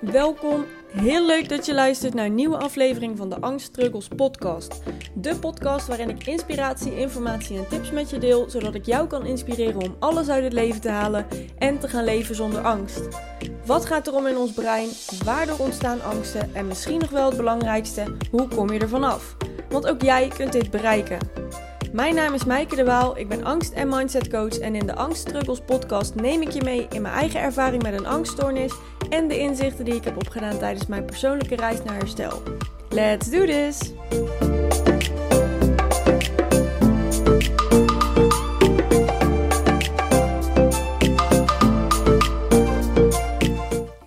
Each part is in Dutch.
Welkom. Heel leuk dat je luistert naar een nieuwe aflevering van de Angst Struggles podcast. De podcast waarin ik inspiratie, informatie en tips met je deel, zodat ik jou kan inspireren om alles uit het leven te halen en te gaan leven zonder angst. Wat gaat er om in ons brein? Waardoor ontstaan angsten? En misschien nog wel het belangrijkste, hoe kom je ervan af? Want ook jij kunt dit bereiken. Mijn naam is Maaike de Waal, ik ben angst- en mindset coach en in de Angst podcast neem ik je mee in mijn eigen ervaring met een angststoornis en de inzichten die ik heb opgedaan tijdens mijn persoonlijke reis naar herstel. Let's do this!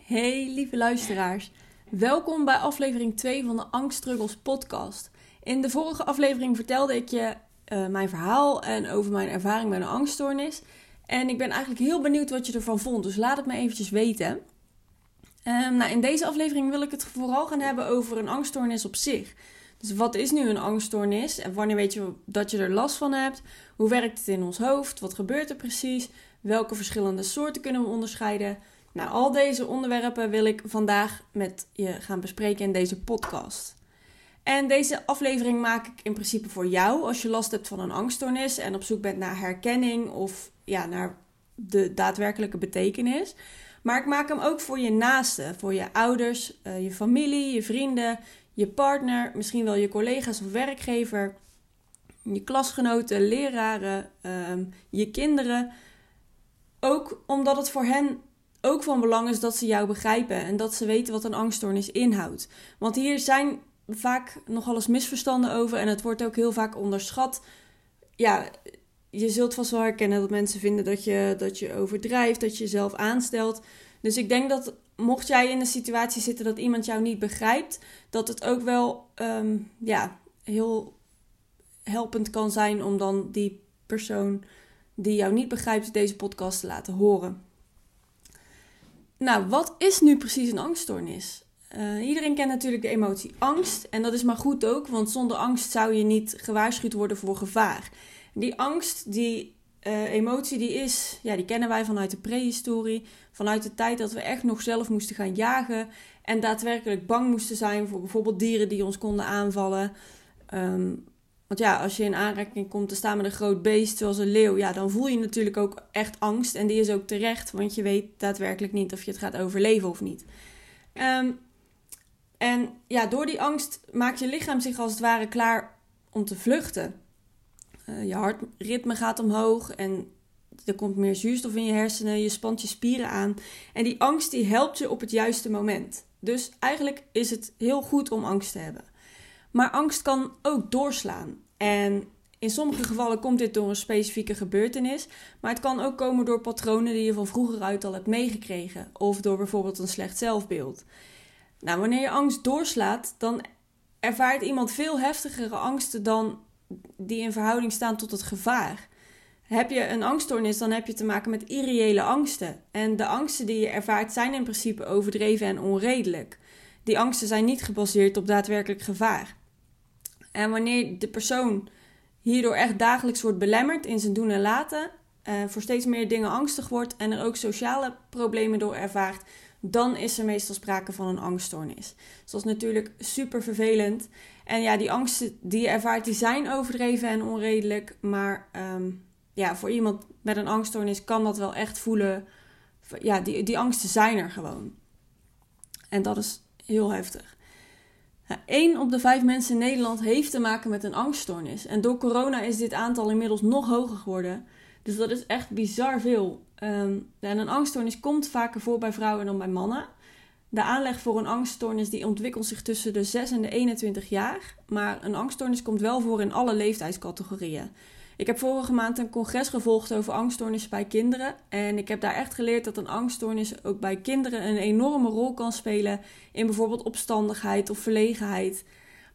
Hey lieve luisteraars, welkom bij aflevering 2 van de Angst Struggles podcast. In de vorige aflevering vertelde ik je uh, mijn verhaal en over mijn ervaring met een angststoornis. En ik ben eigenlijk heel benieuwd wat je ervan vond, dus laat het me eventjes weten. Um, nou, in deze aflevering wil ik het vooral gaan hebben over een angststoornis op zich. Dus wat is nu een angststoornis en wanneer weet je dat je er last van hebt? Hoe werkt het in ons hoofd? Wat gebeurt er precies? Welke verschillende soorten kunnen we onderscheiden? Nou, al deze onderwerpen wil ik vandaag met je gaan bespreken in deze podcast. En deze aflevering maak ik in principe voor jou als je last hebt van een angststoornis en op zoek bent naar herkenning of ja, naar de daadwerkelijke betekenis. Maar ik maak hem ook voor je naasten, voor je ouders, uh, je familie, je vrienden, je partner, misschien wel je collega's of werkgever, je klasgenoten, leraren, uh, je kinderen. Ook omdat het voor hen ook van belang is dat ze jou begrijpen en dat ze weten wat een angststoornis inhoudt. Want hier zijn vaak nogal eens misverstanden over en het wordt ook heel vaak onderschat. Ja, je zult vast wel herkennen dat mensen vinden dat je, dat je overdrijft, dat je jezelf aanstelt. Dus ik denk dat mocht jij in een situatie zitten dat iemand jou niet begrijpt, dat het ook wel ehm, ja, heel helpend kan zijn om dan die persoon die jou niet begrijpt deze podcast te laten horen. Nou, wat is nu precies een angststoornis? Uh, iedereen kent natuurlijk de emotie angst. En dat is maar goed ook, want zonder angst zou je niet gewaarschuwd worden voor gevaar. Die angst, die uh, emotie, die is, ja, die kennen wij vanuit de prehistorie. Vanuit de tijd dat we echt nog zelf moesten gaan jagen. En daadwerkelijk bang moesten zijn voor bijvoorbeeld dieren die ons konden aanvallen. Um, want ja, als je in aanraking komt te staan met een groot beest zoals een leeuw, ja, dan voel je natuurlijk ook echt angst. En die is ook terecht, want je weet daadwerkelijk niet of je het gaat overleven of niet. Um, en ja, door die angst maakt je lichaam zich als het ware klaar om te vluchten. Uh, je hartritme gaat omhoog en er komt meer zuurstof in je hersenen, je spant je spieren aan. En die angst die helpt je op het juiste moment. Dus eigenlijk is het heel goed om angst te hebben. Maar angst kan ook doorslaan. En in sommige gevallen komt dit door een specifieke gebeurtenis, maar het kan ook komen door patronen die je van vroeger uit al hebt meegekregen, of door bijvoorbeeld een slecht zelfbeeld. Nou, wanneer je angst doorslaat, dan ervaart iemand veel heftigere angsten dan die in verhouding staan tot het gevaar. Heb je een angststoornis, dan heb je te maken met irreële angsten. En de angsten die je ervaart zijn in principe overdreven en onredelijk. Die angsten zijn niet gebaseerd op daadwerkelijk gevaar. En wanneer de persoon hierdoor echt dagelijks wordt belemmerd in zijn doen en laten, uh, voor steeds meer dingen angstig wordt en er ook sociale problemen door ervaart, dan is er meestal sprake van een angststoornis. Dus dat is natuurlijk super vervelend. En ja, die angsten die je ervaart, die zijn overdreven en onredelijk. Maar um, ja, voor iemand met een angststoornis kan dat wel echt voelen. Ja, die, die angsten zijn er gewoon. En dat is heel heftig. Eén op de vijf mensen in Nederland heeft te maken met een angststoornis. En door corona is dit aantal inmiddels nog hoger geworden. Dus dat is echt bizar veel. Um, en een angststoornis komt vaker voor bij vrouwen dan bij mannen. De aanleg voor een angststoornis die ontwikkelt zich tussen de 6 en de 21 jaar. Maar een angststoornis komt wel voor in alle leeftijdscategorieën. Ik heb vorige maand een congres gevolgd over angststoornissen bij kinderen. En ik heb daar echt geleerd dat een angststoornis ook bij kinderen een enorme rol kan spelen in bijvoorbeeld opstandigheid of verlegenheid.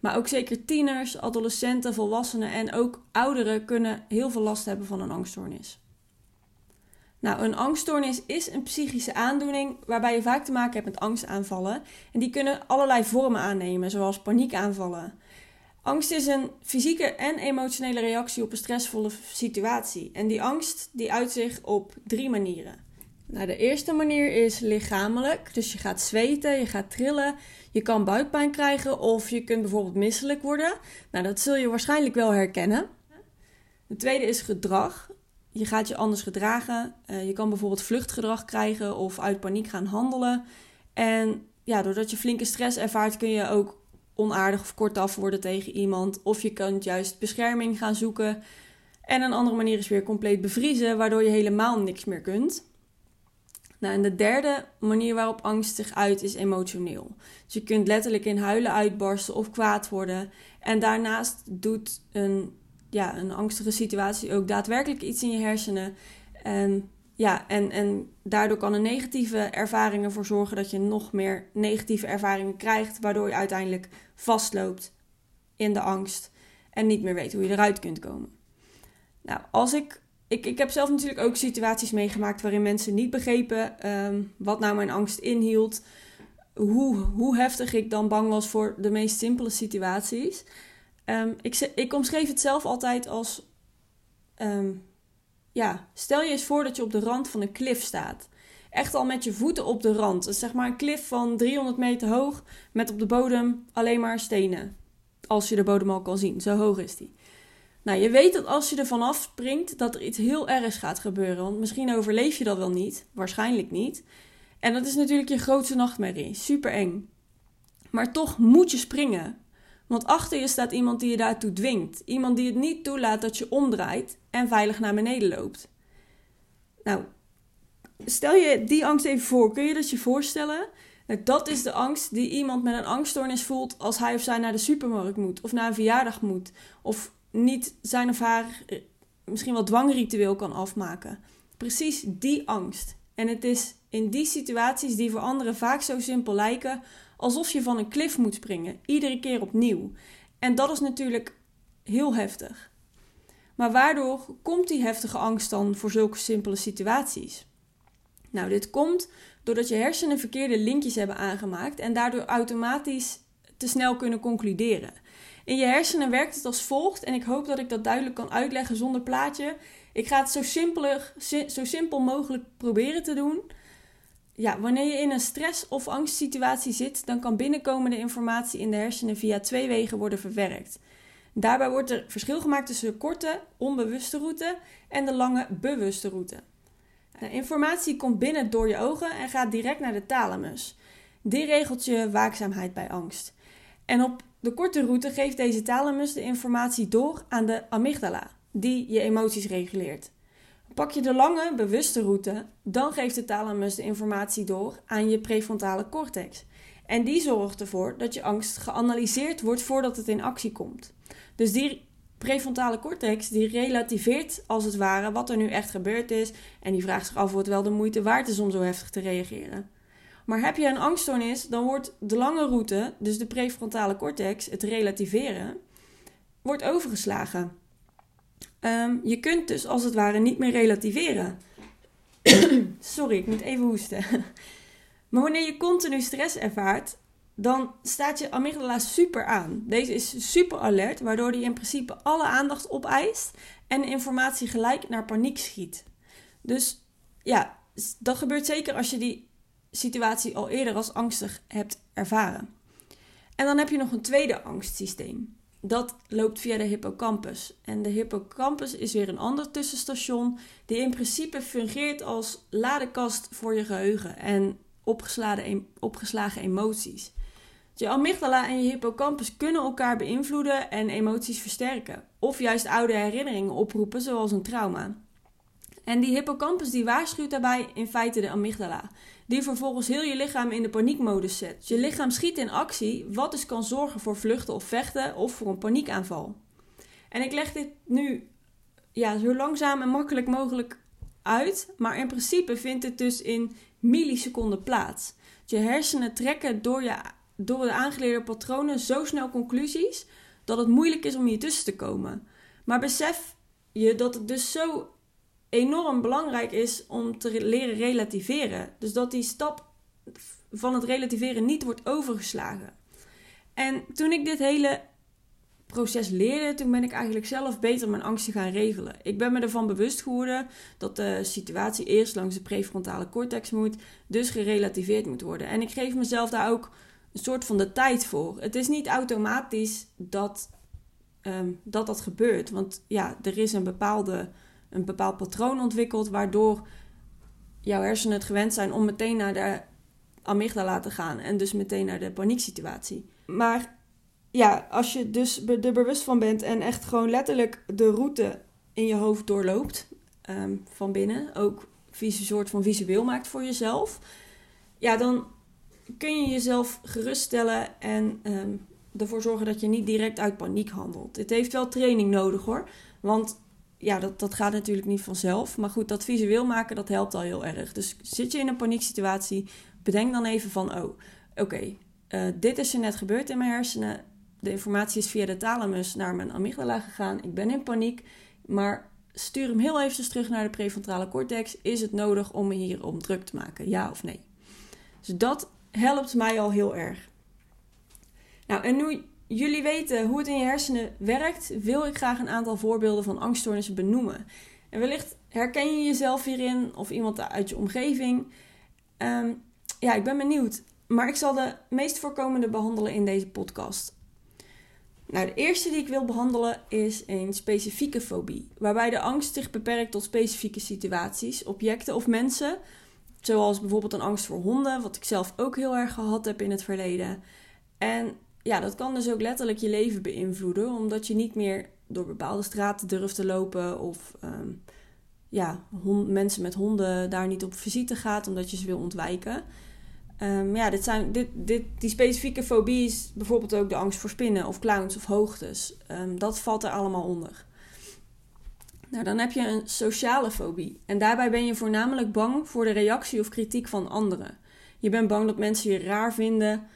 Maar ook zeker tieners, adolescenten, volwassenen en ook ouderen kunnen heel veel last hebben van een angststoornis. Nou, een angststoornis is een psychische aandoening waarbij je vaak te maken hebt met angstaanvallen. En die kunnen allerlei vormen aannemen, zoals paniekaanvallen. Angst is een fysieke en emotionele reactie op een stressvolle situatie. En die angst die uit zich op drie manieren. Nou, de eerste manier is lichamelijk. Dus je gaat zweten, je gaat trillen, je kan buikpijn krijgen of je kunt bijvoorbeeld misselijk worden. Nou, dat zul je waarschijnlijk wel herkennen. De tweede is gedrag. Je gaat je anders gedragen. Uh, je kan bijvoorbeeld vluchtgedrag krijgen of uit paniek gaan handelen. En ja, doordat je flinke stress ervaart, kun je ook onaardig of kortaf worden tegen iemand. Of je kunt juist bescherming gaan zoeken. En een andere manier is weer compleet bevriezen, waardoor je helemaal niks meer kunt. Nou, en de derde manier waarop angst zich uit is emotioneel. Dus je kunt letterlijk in huilen uitbarsten of kwaad worden. En daarnaast doet een, ja, een angstige situatie ook daadwerkelijk iets in je hersenen. En, ja, en, en daardoor kan een negatieve ervaring ervoor zorgen dat je nog meer negatieve ervaringen krijgt, waardoor je uiteindelijk vastloopt in de angst en niet meer weet hoe je eruit kunt komen. Nou, als ik ik, ik heb zelf natuurlijk ook situaties meegemaakt waarin mensen niet begrepen ehm, wat nou mijn angst inhield. Hoe, hoe heftig ik dan bang was voor de meest simpele situaties. Um, ik, ik omschreef het zelf altijd als: ehm, ja, stel je eens voor dat je op de rand van een klif staat. Echt al met je voeten op de rand. Dus zeg maar een klif van 300 meter hoog met op de bodem alleen maar stenen. Als je de bodem al kan zien, zo hoog is die. Nou, je weet dat als je er vanaf springt, dat er iets heel ergs gaat gebeuren. Want misschien overleef je dat wel niet. Waarschijnlijk niet. En dat is natuurlijk je grootste nachtmerrie. Super eng. Maar toch moet je springen. Want achter je staat iemand die je daartoe dwingt. Iemand die het niet toelaat dat je omdraait en veilig naar beneden loopt. Nou, stel je die angst even voor. Kun je dat je voorstellen? Nou, dat is de angst die iemand met een angststoornis voelt als hij of zij naar de supermarkt moet, of naar een verjaardag moet, of niet zijn of haar eh, misschien wel dwangritueel kan afmaken. Precies die angst. En het is in die situaties die voor anderen vaak zo simpel lijken, alsof je van een klif moet springen, iedere keer opnieuw. En dat is natuurlijk heel heftig. Maar waardoor komt die heftige angst dan voor zulke simpele situaties? Nou, dit komt doordat je hersenen verkeerde linkjes hebben aangemaakt en daardoor automatisch te snel kunnen concluderen. In je hersenen werkt het als volgt. En ik hoop dat ik dat duidelijk kan uitleggen zonder plaatje. Ik ga het zo, zo simpel mogelijk proberen te doen. Ja, wanneer je in een stress- of angstsituatie zit, dan kan binnenkomende informatie in de hersenen via twee wegen worden verwerkt. Daarbij wordt er verschil gemaakt tussen de korte, onbewuste route en de lange, bewuste route. De informatie komt binnen door je ogen en gaat direct naar de thalamus. Die regelt je waakzaamheid bij angst. En op de korte route geeft deze thalamus de informatie door aan de amygdala, die je emoties reguleert. Pak je de lange, bewuste route, dan geeft de thalamus de informatie door aan je prefrontale cortex. En die zorgt ervoor dat je angst geanalyseerd wordt voordat het in actie komt. Dus die prefrontale cortex die relativeert als het ware wat er nu echt gebeurd is en die vraagt zich af of het wel de moeite waard is om zo heftig te reageren. Maar heb je een angststoornis, dan wordt de lange route, dus de prefrontale cortex, het relativeren, wordt overgeslagen. Um, je kunt dus als het ware niet meer relativeren. Sorry, ik moet even hoesten. maar wanneer je continu stress ervaart, dan staat je amygdala super aan. Deze is super alert, waardoor die in principe alle aandacht opeist en informatie gelijk naar paniek schiet. Dus ja, dat gebeurt zeker als je die situatie al eerder als angstig hebt ervaren. En dan heb je nog een tweede angstsysteem. Dat loopt via de hippocampus. En de hippocampus is weer een ander tussenstation die in principe fungeert als ladekast voor je geheugen en opgeslagen, opgeslagen emoties. Je amygdala en je hippocampus kunnen elkaar beïnvloeden en emoties versterken, of juist oude herinneringen oproepen, zoals een trauma. En die hippocampus die waarschuwt daarbij in feite de amygdala die vervolgens heel je lichaam in de paniekmodus zet. Je lichaam schiet in actie, wat dus kan zorgen voor vluchten of vechten of voor een paniekaanval. En ik leg dit nu ja, zo langzaam en makkelijk mogelijk uit, maar in principe vindt het dus in milliseconden plaats. Je hersenen trekken door, je, door de aangeleerde patronen zo snel conclusies dat het moeilijk is om hier tussen te komen. Maar besef je dat het dus zo enorm belangrijk is om te leren relativeren. Dus dat die stap van het relativeren niet wordt overgeslagen. En toen ik dit hele proces leerde, toen ben ik eigenlijk zelf beter mijn angsten gaan regelen. Ik ben me ervan bewust geworden dat de situatie eerst langs de prefrontale cortex moet, dus gerelativeerd moet worden. En ik geef mezelf daar ook een soort van de tijd voor. Het is niet automatisch dat ehm, dat, dat gebeurt, want ja, er is een, bepaalde, een bepaald patroon ontwikkeld waardoor jouw hersenen het gewend zijn om meteen naar de amygdala te gaan en dus meteen naar de panieksituatie. Maar ja, als je dus er bewust van bent en echt gewoon letterlijk de route in je hoofd doorloopt ehm, van binnen, ook een soort van visueel maakt voor jezelf, ja, dan kun je jezelf geruststellen en ehm, ervoor zorgen dat je niet direct uit paniek handelt. Het heeft wel training nodig hoor, want ja, dat, dat gaat natuurlijk niet vanzelf. Maar goed, dat visueel maken, dat helpt al heel erg. Dus zit je in een panieksituatie, bedenk dan even van, oh, oké, eh, dit is er net gebeurd in mijn hersenen de informatie is via de thalamus naar mijn amygdala gegaan. Ik ben in paniek, maar stuur hem heel even terug naar de prefrontale cortex. Is het nodig om me hierom druk te maken? Ja of nee? Dus dat helpt mij al heel erg. Nou, en nu jullie weten hoe het in je hersenen werkt, wil ik graag een aantal voorbeelden van angststoornissen benoemen. En wellicht herken je jezelf hierin of iemand uit je omgeving. Ehm, ja, ik ben benieuwd. Maar ik zal de meest voorkomende behandelen in deze podcast. Nou, de eerste die ik wil behandelen is een specifieke fobie, waarbij de angst zich beperkt tot specifieke situaties, objecten of mensen, zoals bijvoorbeeld een angst voor honden, wat ik zelf ook heel erg gehad heb in het verleden. En ja, dat kan dus ook letterlijk je leven beïnvloeden, omdat je niet meer door bepaalde straten durft te lopen of um, ja, mensen met honden daar niet op visite gaat omdat je ze wil ontwijken. Um, ja, dit zijn, dit, dit, die specifieke fobies, bijvoorbeeld ook de angst voor spinnen of clowns of hoogtes, um, dat valt er allemaal onder. Nou, dan heb je een sociale fobie. En daarbij ben je voornamelijk bang voor de reactie of kritiek van anderen. Je bent bang dat mensen je raar vinden.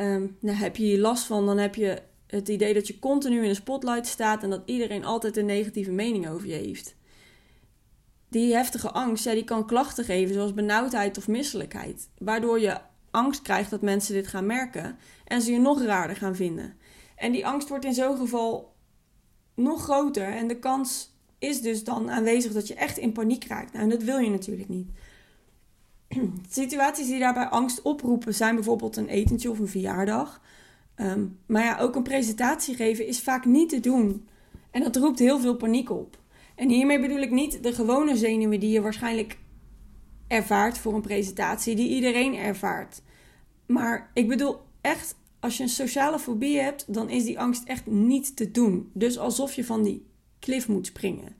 Um, nou, heb je hier last van, dan heb je het idee dat je continu in de spotlight staat en dat iedereen altijd een negatieve mening over je heeft. Die heftige angst, ja, die kan klachten geven zoals benauwdheid of misselijkheid, waardoor je angst krijgt dat mensen dit gaan merken en ze je nog raarder gaan vinden. En die angst wordt in zo'n geval nog groter en de kans is dus dan aanwezig dat je echt in paniek raakt. Nou, en dat wil je natuurlijk niet. Situaties die daarbij angst oproepen zijn bijvoorbeeld een etentje of een verjaardag. Ehm, maar ja, ook een presentatie geven is vaak niet te doen. En dat roept heel veel paniek op. En hiermee bedoel ik niet de gewone zenuwen die je waarschijnlijk ervaart voor een presentatie die iedereen ervaart. Maar ik bedoel echt, als je een sociale fobie hebt, dan is die angst echt niet te doen. Dus alsof je van die klif moet springen.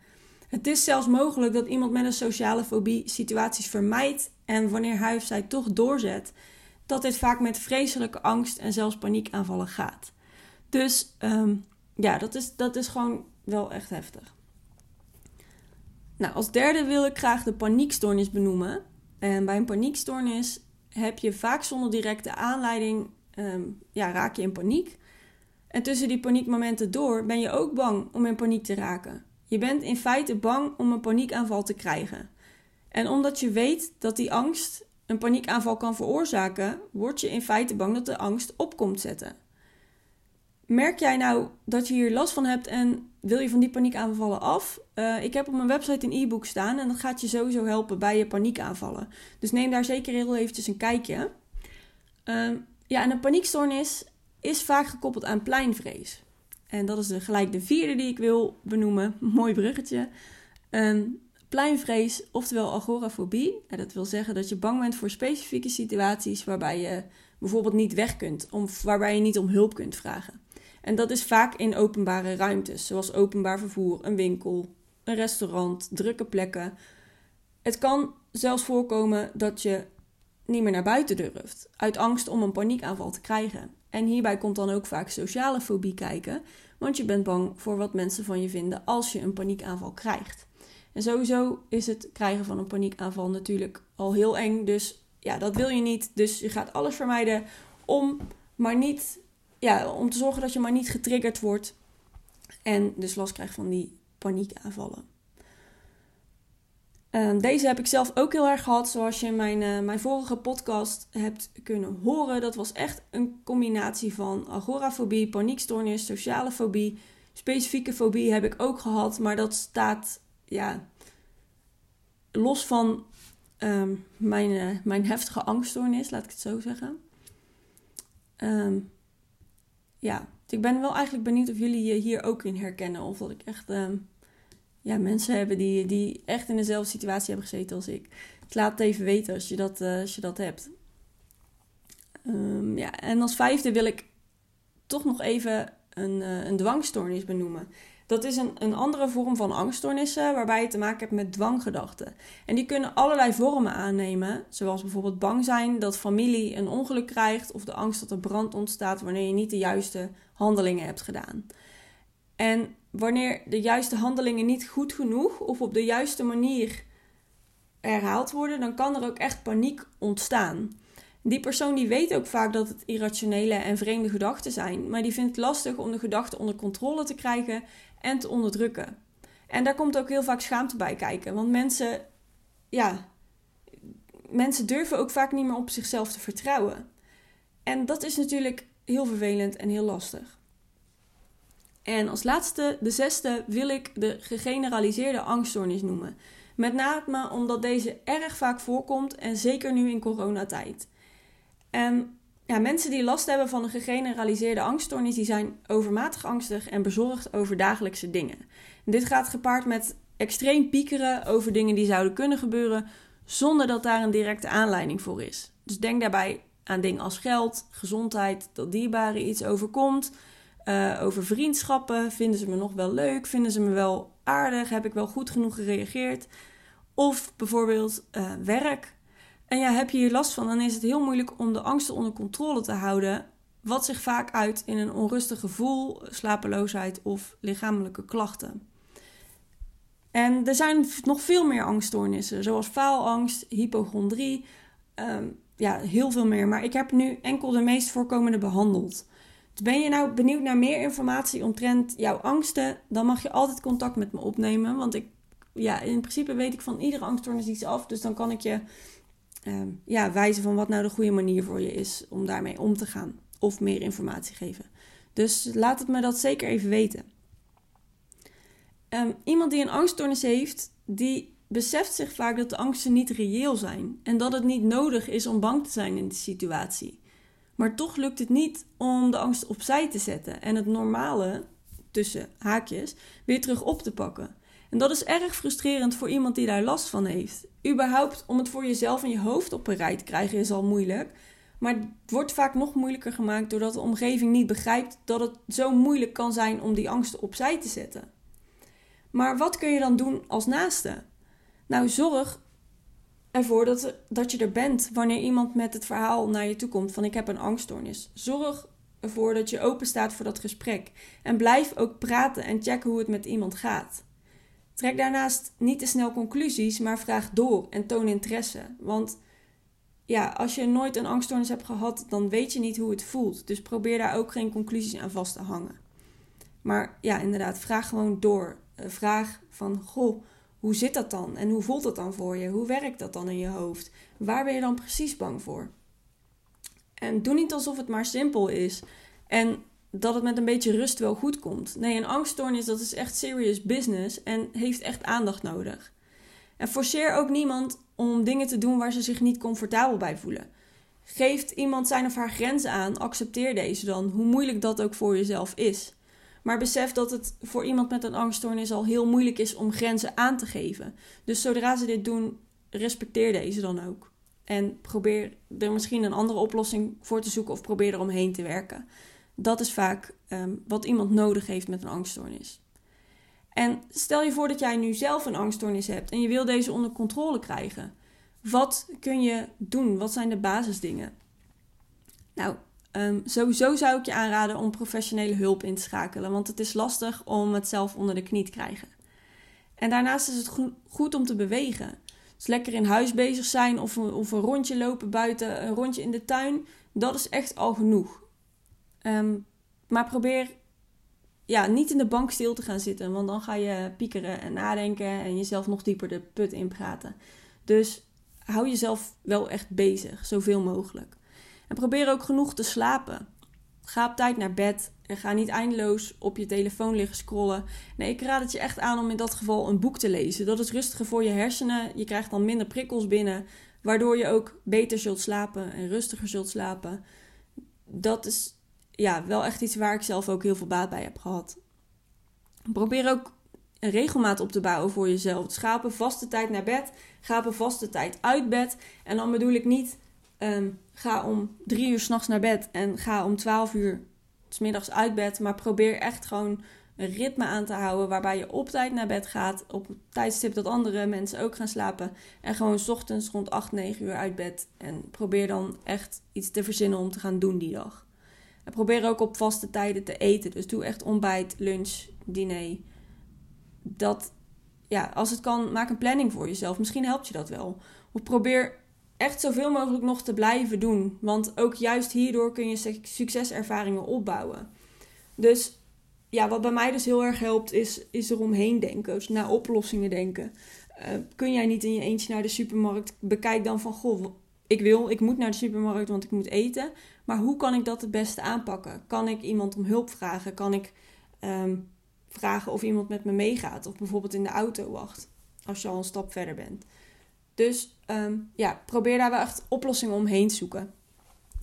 Het is zelfs mogelijk dat iemand met een sociale fobie situaties vermijdt en wanneer hij of zij toch doorzet, dat dit vaak met vreselijke angst en zelfs paniekaanvallen gaat. Dus ehm, ja, dat is, dat is gewoon wel echt heftig. Nou, als derde wil ik graag de paniekstoornis benoemen. En bij een paniekstoornis heb je vaak zonder directe aanleiding, ehm, ja, raak je in paniek. En tussen die paniekmomenten door ben je ook bang om in paniek te raken. Je bent in feite bang om een paniekaanval te krijgen. En omdat je weet dat die angst een paniekaanval kan veroorzaken, word je in feite bang dat de angst op komt zetten. Merk jij nou dat je hier last van hebt en wil je van die paniekaanvallen af? Uh, ik heb op mijn website een e-book staan en dat gaat je sowieso helpen bij je paniekaanvallen. Dus neem daar zeker heel eventjes een kijkje. Uh, ja, en een paniekstoornis is vaak gekoppeld aan pleinvrees. En dat is de, gelijk de vierde die ik wil benoemen. Mooi bruggetje. Uh, pleinvrees, oftewel agorafobie. En dat wil zeggen dat je bang bent voor specifieke situaties waarbij je bijvoorbeeld niet weg kunt, of waarbij je niet om hulp kunt vragen. En dat is vaak in openbare ruimtes, zoals openbaar vervoer, een winkel, een restaurant, drukke plekken. Het kan zelfs voorkomen dat je niet meer naar buiten durft, uit angst om een paniekaanval te krijgen. En hierbij komt dan ook vaak sociale fobie kijken, want je bent bang voor wat mensen van je vinden als je een paniekaanval krijgt. En sowieso is het krijgen van een paniekaanval natuurlijk al heel eng, dus ja, dat wil je niet. Dus je gaat alles vermijden om maar niet ja, om te zorgen dat je maar niet getriggerd wordt en dus last krijgt van die paniekaanvallen. Ehm, deze heb ik zelf ook heel erg gehad, zoals je in mijn, uh, mijn vorige podcast hebt kunnen horen. Dat was echt een combinatie van agorafobie, paniekstoornis, sociale fobie. Specifieke fobie heb ik ook gehad, maar dat staat ja, los van Ehm, mijn, uh, mijn heftige angststoornis, laat ik het zo zeggen. Um, ja, ik ben wel eigenlijk benieuwd of jullie je hier ook in herkennen. Of dat ik echt um, ja, mensen hebben die, die echt in dezelfde situatie hebben gezeten als ik. Dus laat het even weten als je dat, uh, als je dat hebt. ja, en als vijfde wil ik toch nog even een, uh, een dwangstoornis benoemen. Dat is een, een andere vorm van angststoornissen waarbij je te maken hebt met dwanggedachten. En die kunnen allerlei vormen aannemen, zoals bijvoorbeeld bang zijn dat familie een ongeluk krijgt of de angst dat er brand ontstaat wanneer je niet de juiste handelingen hebt gedaan. En wanneer de juiste handelingen niet goed genoeg of op de juiste manier herhaald worden, dan kan er ook echt paniek ontstaan. Die persoon die weet ook vaak dat het irrationele en vreemde gedachten zijn, maar die vindt het lastig om de gedachten onder controle te krijgen en te onderdrukken. En daar komt ook heel vaak schaamte bij kijken, want mensen, ja, mensen durven ook vaak niet meer op zichzelf te vertrouwen. En dat is natuurlijk heel vervelend en heel lastig. En als laatste, de zesde, wil ik de gegeneraliseerde angststoornis noemen. Met name omdat deze erg vaak voorkomt en zeker nu in coronatijd. En ja, mensen die last hebben van een gegeneraliseerde angststoornis, die zijn overmatig angstig en bezorgd over dagelijkse dingen. dit gaat gepaard met extreem piekeren over dingen die zouden kunnen gebeuren, zonder dat daar een directe aanleiding voor is. Dus denk daarbij aan dingen als geld, gezondheid, dat dierbaren iets overkomt, uh, over vriendschappen. Vinden ze me nog wel leuk? Vinden ze me wel aardig? Heb ik wel goed genoeg gereageerd? Of bijvoorbeeld uh, werk en ja, heb je hier last van, dan is het heel moeilijk om de angsten onder controle te houden. Wat zich vaak uit in een onrustig gevoel, slapeloosheid of lichamelijke klachten. En er zijn nog veel meer angststoornissen, zoals faalangst, hypochondrie. Ehm, ja, heel veel meer. Maar ik heb nu enkel de meest voorkomende behandeld. Dus ben je nou benieuwd naar meer informatie omtrent jouw angsten, dan mag je altijd contact met me opnemen. Want ik, ja, in principe weet ik van iedere angststoornis iets af. Dus dan kan ik je uh, ja, wijzen van wat nou de goede manier voor je is om daarmee om te gaan. Of meer informatie geven. Dus laat het me dat zeker even weten. Um, iemand die een angststoornis heeft, die beseft zich vaak dat de angsten niet reëel zijn. En dat het niet nodig is om bang te zijn in die situatie. Maar toch lukt het niet om de angst opzij te zetten en het normale, tussen haakjes, weer terug op te pakken. En dat is erg frustrerend voor iemand die daar last van heeft. Überhaupt om het voor jezelf en je hoofd op een rij te krijgen is al moeilijk. Maar het wordt vaak nog moeilijker gemaakt doordat de omgeving niet begrijpt dat het zo moeilijk kan zijn om die angsten opzij te zetten. Maar wat kun je dan doen als naaste? Nou, zorg ervoor dat, dat je er bent wanneer iemand met het verhaal naar je toe komt van ik heb een angststoornis. Zorg ervoor dat je open staat voor dat gesprek. En blijf ook praten en checken hoe het met iemand gaat. Trek daarnaast niet te snel conclusies, maar vraag door en toon interesse. Want ja, als je nooit een angststoornis hebt gehad, dan weet je niet hoe het voelt. Dus probeer daar ook geen conclusies aan vast te hangen. Maar ja, inderdaad, vraag gewoon door. Eh, vraag van, goh, hoe zit dat dan? En hoe voelt dat dan voor je? Hoe werkt dat dan in je hoofd? Waar ben je dan precies bang voor? En doe niet alsof het maar simpel is. En dat het met een beetje rust wel goed komt. Nee, een angststoornis dat is echt serious business en heeft echt aandacht nodig. En forceer ook niemand om dingen te doen waar ze zich niet comfortabel bij voelen. Geeft iemand zijn of haar grenzen aan, accepteer deze dan, hoe moeilijk dat ook voor jezelf is. Maar besef dat het voor iemand met een angststoornis al heel moeilijk is om grenzen aan te geven. Dus zodra ze dit doen, respecteer deze dan ook. En probeer er misschien een andere oplossing voor te zoeken of probeer er omheen te werken. Dat is vaak ehm, wat iemand nodig heeft met een angststoornis. En stel je voor dat jij nu zelf een angststoornis hebt en je wil deze onder controle krijgen. Wat kun je doen? Wat zijn de basisdingen? Nou, um, sowieso zou ik je aanraden om professionele hulp in te schakelen, want het is lastig om het zelf onder de knie te krijgen. En daarnaast is het goed om te bewegen. Dus lekker in huis bezig zijn of, of een rondje lopen buiten, een rondje in de tuin, dat is echt al genoeg. Ehm, maar probeer ja, niet in de bank stil te gaan zitten, want dan ga je piekeren en nadenken en jezelf nog dieper de put inpraten. Dus hou jezelf wel echt bezig, zoveel mogelijk. En probeer ook genoeg te slapen. Ga op tijd naar bed en ga niet eindeloos op je telefoon liggen scrollen. Nee, ik raad het je echt aan om in dat geval een boek te lezen. Dat is rustiger voor je hersenen. Je krijgt dan minder prikkels binnen, waardoor je ook beter zult slapen en rustiger zult slapen. Dat is ja, wel echt iets waar ik zelf ook heel veel baat bij heb gehad. Probeer ook een regelmaat op te bouwen voor jezelf. Dus ga een vaste tijd naar bed. Ga op een vaste tijd uit bed. En dan bedoel ik niet Ehm, ga om drie uur s'nachts naar bed en ga om twaalf uur s uit bed. Maar probeer echt gewoon een ritme aan te houden waarbij je op tijd naar bed gaat. Op het tijdstip dat andere mensen ook gaan slapen. En gewoon s ochtends rond 8, 9 uur uit bed. En probeer dan echt iets te verzinnen om te gaan doen die dag. Probeer ook op vaste tijden te eten. Dus doe echt ontbijt, lunch, diner. Dat, ja, als het kan, maak een planning voor jezelf. Misschien helpt je dat wel. Of probeer echt zoveel mogelijk nog te blijven doen. Want ook juist hierdoor kun je succeservaringen opbouwen. Dus ja, wat bij mij dus heel erg helpt, is, is eromheen denken. Dus naar oplossingen denken. Uh, kun jij niet in je eentje naar de supermarkt? Bekijk dan van, goh, ik wil, ik moet naar de supermarkt, want ik moet eten. Maar hoe kan ik dat het beste aanpakken? Kan ik iemand om hulp vragen? Kan ik um, vragen of iemand met me meegaat? Of bijvoorbeeld in de auto wacht, als je al een stap verder bent. Dus ehm, ja, probeer daar wel echt oplossingen omheen te zoeken.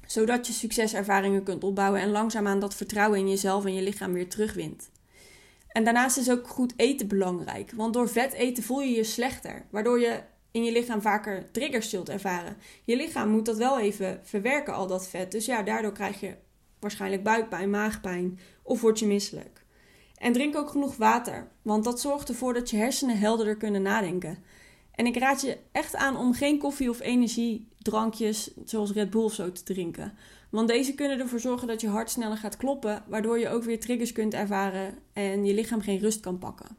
Zodat je succeservaringen kunt opbouwen en langzaamaan dat vertrouwen in jezelf en je lichaam weer terugwint. En daarnaast is ook goed eten belangrijk. Want door vet eten voel je je slechter. Waardoor je in je lichaam vaker triggers zult ervaren. Je lichaam moet dat wel even verwerken, al dat vet. Dus ja, daardoor krijg je waarschijnlijk buikpijn, maagpijn of word je misselijk. En drink ook genoeg water, want dat zorgt ervoor dat je hersenen helderder kunnen nadenken. En ik raad je echt aan om geen koffie of energiedrankjes zoals Red Bull zo te drinken. Want deze kunnen ervoor zorgen dat je hart sneller gaat kloppen, waardoor je ook weer triggers kunt ervaren en je lichaam geen rust kan pakken.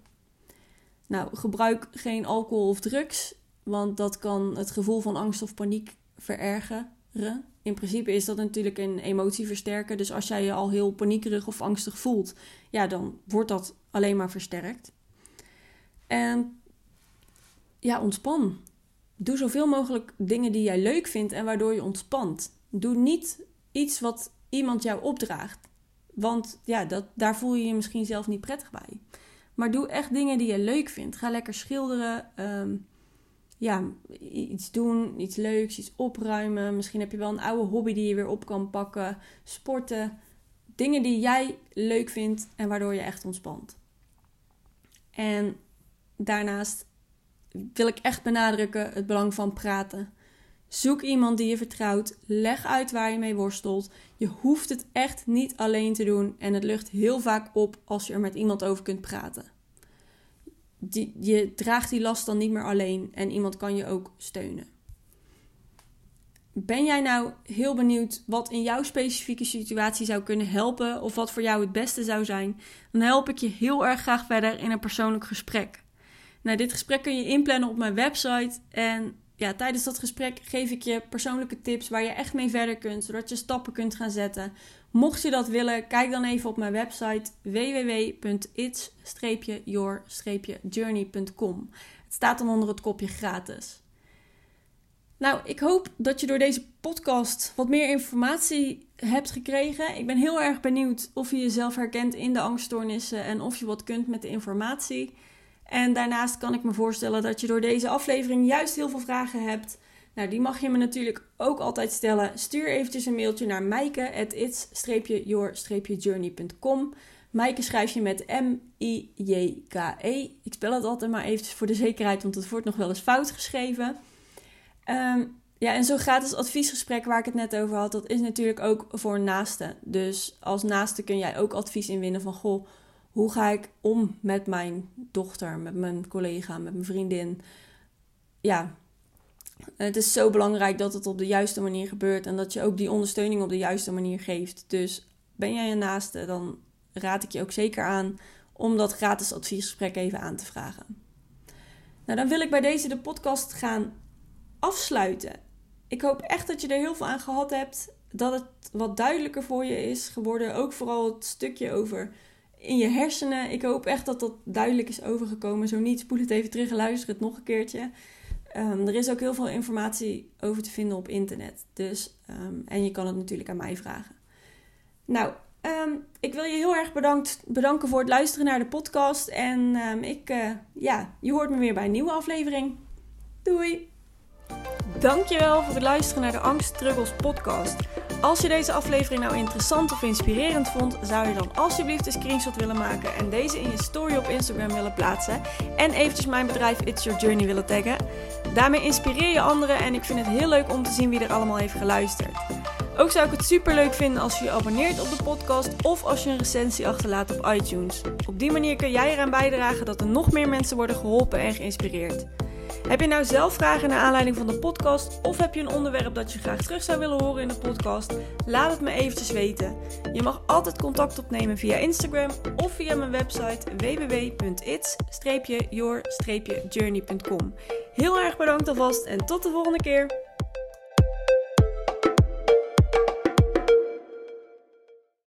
Nou, gebruik geen alcohol of drugs, want dat kan het gevoel van angst of paniek verergeren. In principe is dat natuurlijk een emotie versterken. Dus als jij je al heel paniekerig of angstig voelt, ja, dan wordt dat alleen maar versterkt. En ja, ontspan. Doe zoveel mogelijk dingen die jij leuk vindt en waardoor je ontspant. Doe niet iets wat iemand jou opdraagt. Want ja, dat, daar voel je je misschien zelf niet prettig bij. Maar doe echt dingen die je leuk vindt. Ga lekker schilderen. Ehm, ja, iets doen, iets leuks, iets opruimen. Misschien heb je wel een oude hobby die je weer op kan pakken. Sporten. Dingen die jij leuk vindt en waardoor je echt ontspant. En daarnaast wil ik echt benadrukken het belang van praten. Zoek iemand die je vertrouwt. Leg uit waar je mee worstelt. Je hoeft het echt niet alleen te doen en het lucht heel vaak op als je er met iemand over kunt praten. Je draagt die last dan niet meer alleen en iemand kan je ook steunen. Ben jij nou heel benieuwd wat in jouw specifieke situatie zou kunnen helpen of wat voor jou het beste zou zijn? Dan help ik je heel erg graag verder in een persoonlijk gesprek. Nou, dit gesprek kun je inplannen op mijn website. En ja, tijdens dat gesprek geef ik je persoonlijke tips waar je echt mee verder kunt, zodat je stappen kunt gaan zetten. Mocht je dat willen, kijk dan even op mijn website www.its-your-journey.com. Het staat dan onder het kopje gratis. Nou, ik hoop dat je door deze podcast wat meer informatie hebt gekregen. Ik ben heel erg benieuwd of je jezelf herkent in de angststoornissen en of je wat kunt met de informatie. En daarnaast kan ik me voorstellen dat je door deze aflevering juist heel veel vragen hebt. Nou, die mag je me natuurlijk ook altijd stellen. Stuur eventjes een mailtje naar mijke.its-your-journey.com Maaike schrijf je met M-I-J-K-E. Ik spel het altijd maar eventjes voor de zekerheid, want het wordt nog wel eens fout geschreven. Ehm, ja, en zo'n gratis adviesgesprek waar ik het net over had, dat is natuurlijk ook voor naasten. Dus als naaste kun jij ook advies inwinnen van, goh, hoe ga ik om met mijn dochter, met mijn collega, met mijn vriendin? Ja, het is zo belangrijk dat het op de juiste manier gebeurt en dat je ook die ondersteuning op de juiste manier geeft. Dus ben jij een naaste, dan raad ik je ook zeker aan om dat gratis adviesgesprek even aan te vragen. Nou, dan wil ik bij deze de podcast gaan afsluiten. Ik hoop echt dat je er heel veel aan gehad hebt. Dat het wat duidelijker voor je is geworden. Ook vooral het stukje over in je hersenen. Ik hoop echt dat dat duidelijk is overgekomen. Zo niet, spoel het even terug en luister het nog een keertje. Ehm, er is ook heel veel informatie over te vinden op internet. Dus, ehm, en je kan het natuurlijk aan mij vragen. Nou, ehm, ik wil je heel erg bedankt, bedanken voor het luisteren naar de podcast. En ik, uh, ja, je hoort me weer bij een nieuwe aflevering. Doei! Dankjewel voor het luisteren naar de Angst Struggles podcast. Als je deze aflevering nou interessant of inspirerend vond, zou je dan alsjeblieft een screenshot willen maken en deze in je story op Instagram willen plaatsen. En eventjes mijn bedrijf It's Your Journey willen taggen. Daarmee inspireer je anderen en ik vind het heel leuk om te zien wie er allemaal heeft geluisterd. Ook zou ik het super leuk vinden als je je abonneert op de podcast of als je een recensie achterlaat op iTunes. Op die manier kun jij eraan bijdragen dat er nog meer mensen worden geholpen en geïnspireerd. Heb je nou zelf vragen naar aanleiding van de podcast of heb je een onderwerp dat je graag terug zou willen horen in de podcast? Laat het me eventjes weten. Je mag altijd contact opnemen via Instagram of via mijn website www.its-your-journey.com. Heel erg bedankt alvast en tot de volgende keer.